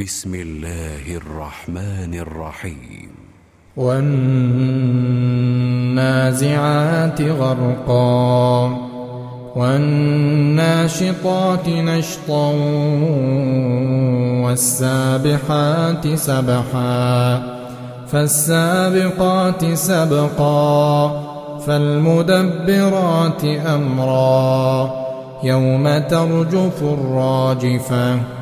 بسم الله الرحمن الرحيم. والنازعات غرقا والناشطات نشطا والسابحات سبحا فالسابقات سبقا فالمدبرات أمرا يوم ترجف الراجفة.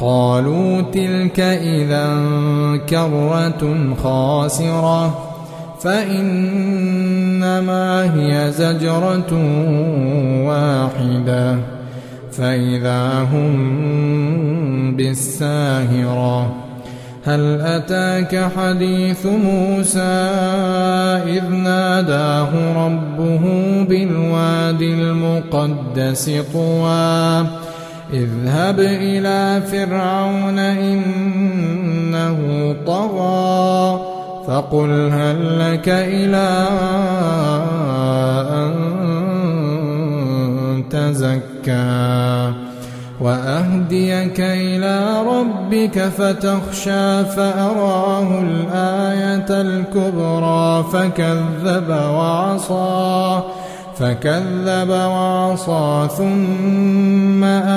قالوا تلك إذا كرة خاسرة فإنما هي زجرة واحدة فإذا هم بالساهرة. هل أتاك حديث موسى إذ ناداه ربه بالواد المقدس طوى؟ اذهب إلى فرعون إنه طغى فقل هل لك إلى أن تزكى وأهديك إلى ربك فتخشى فأراه الآية الكبرى فكذب وعصى فكذب وعصى ثم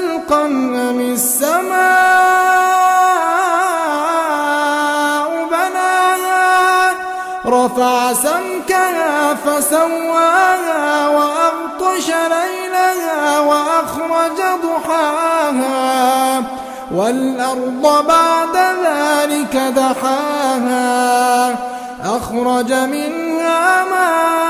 خلقا أم السماء بناها رفع سمكها فسواها وأغطش ليلها وأخرج ضحاها والأرض بعد ذلك دحاها أخرج منها ماءها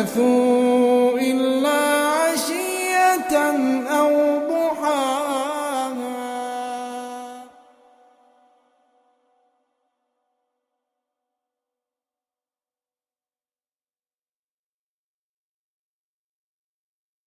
لبثوا إلا عشية أو ضحى